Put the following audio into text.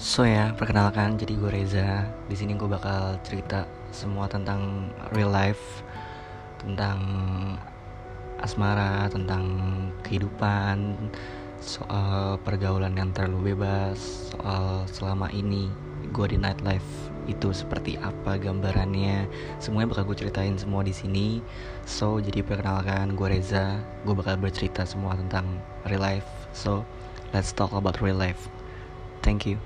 So ya, perkenalkan jadi gue Reza. Di sini gue bakal cerita semua tentang real life, tentang asmara, tentang kehidupan, soal pergaulan yang terlalu bebas, soal selama ini gue di nightlife itu seperti apa gambarannya. Semuanya bakal gue ceritain semua di sini. So, jadi perkenalkan gue Reza. Gue bakal bercerita semua tentang real life. So, let's talk about real life. Thank you.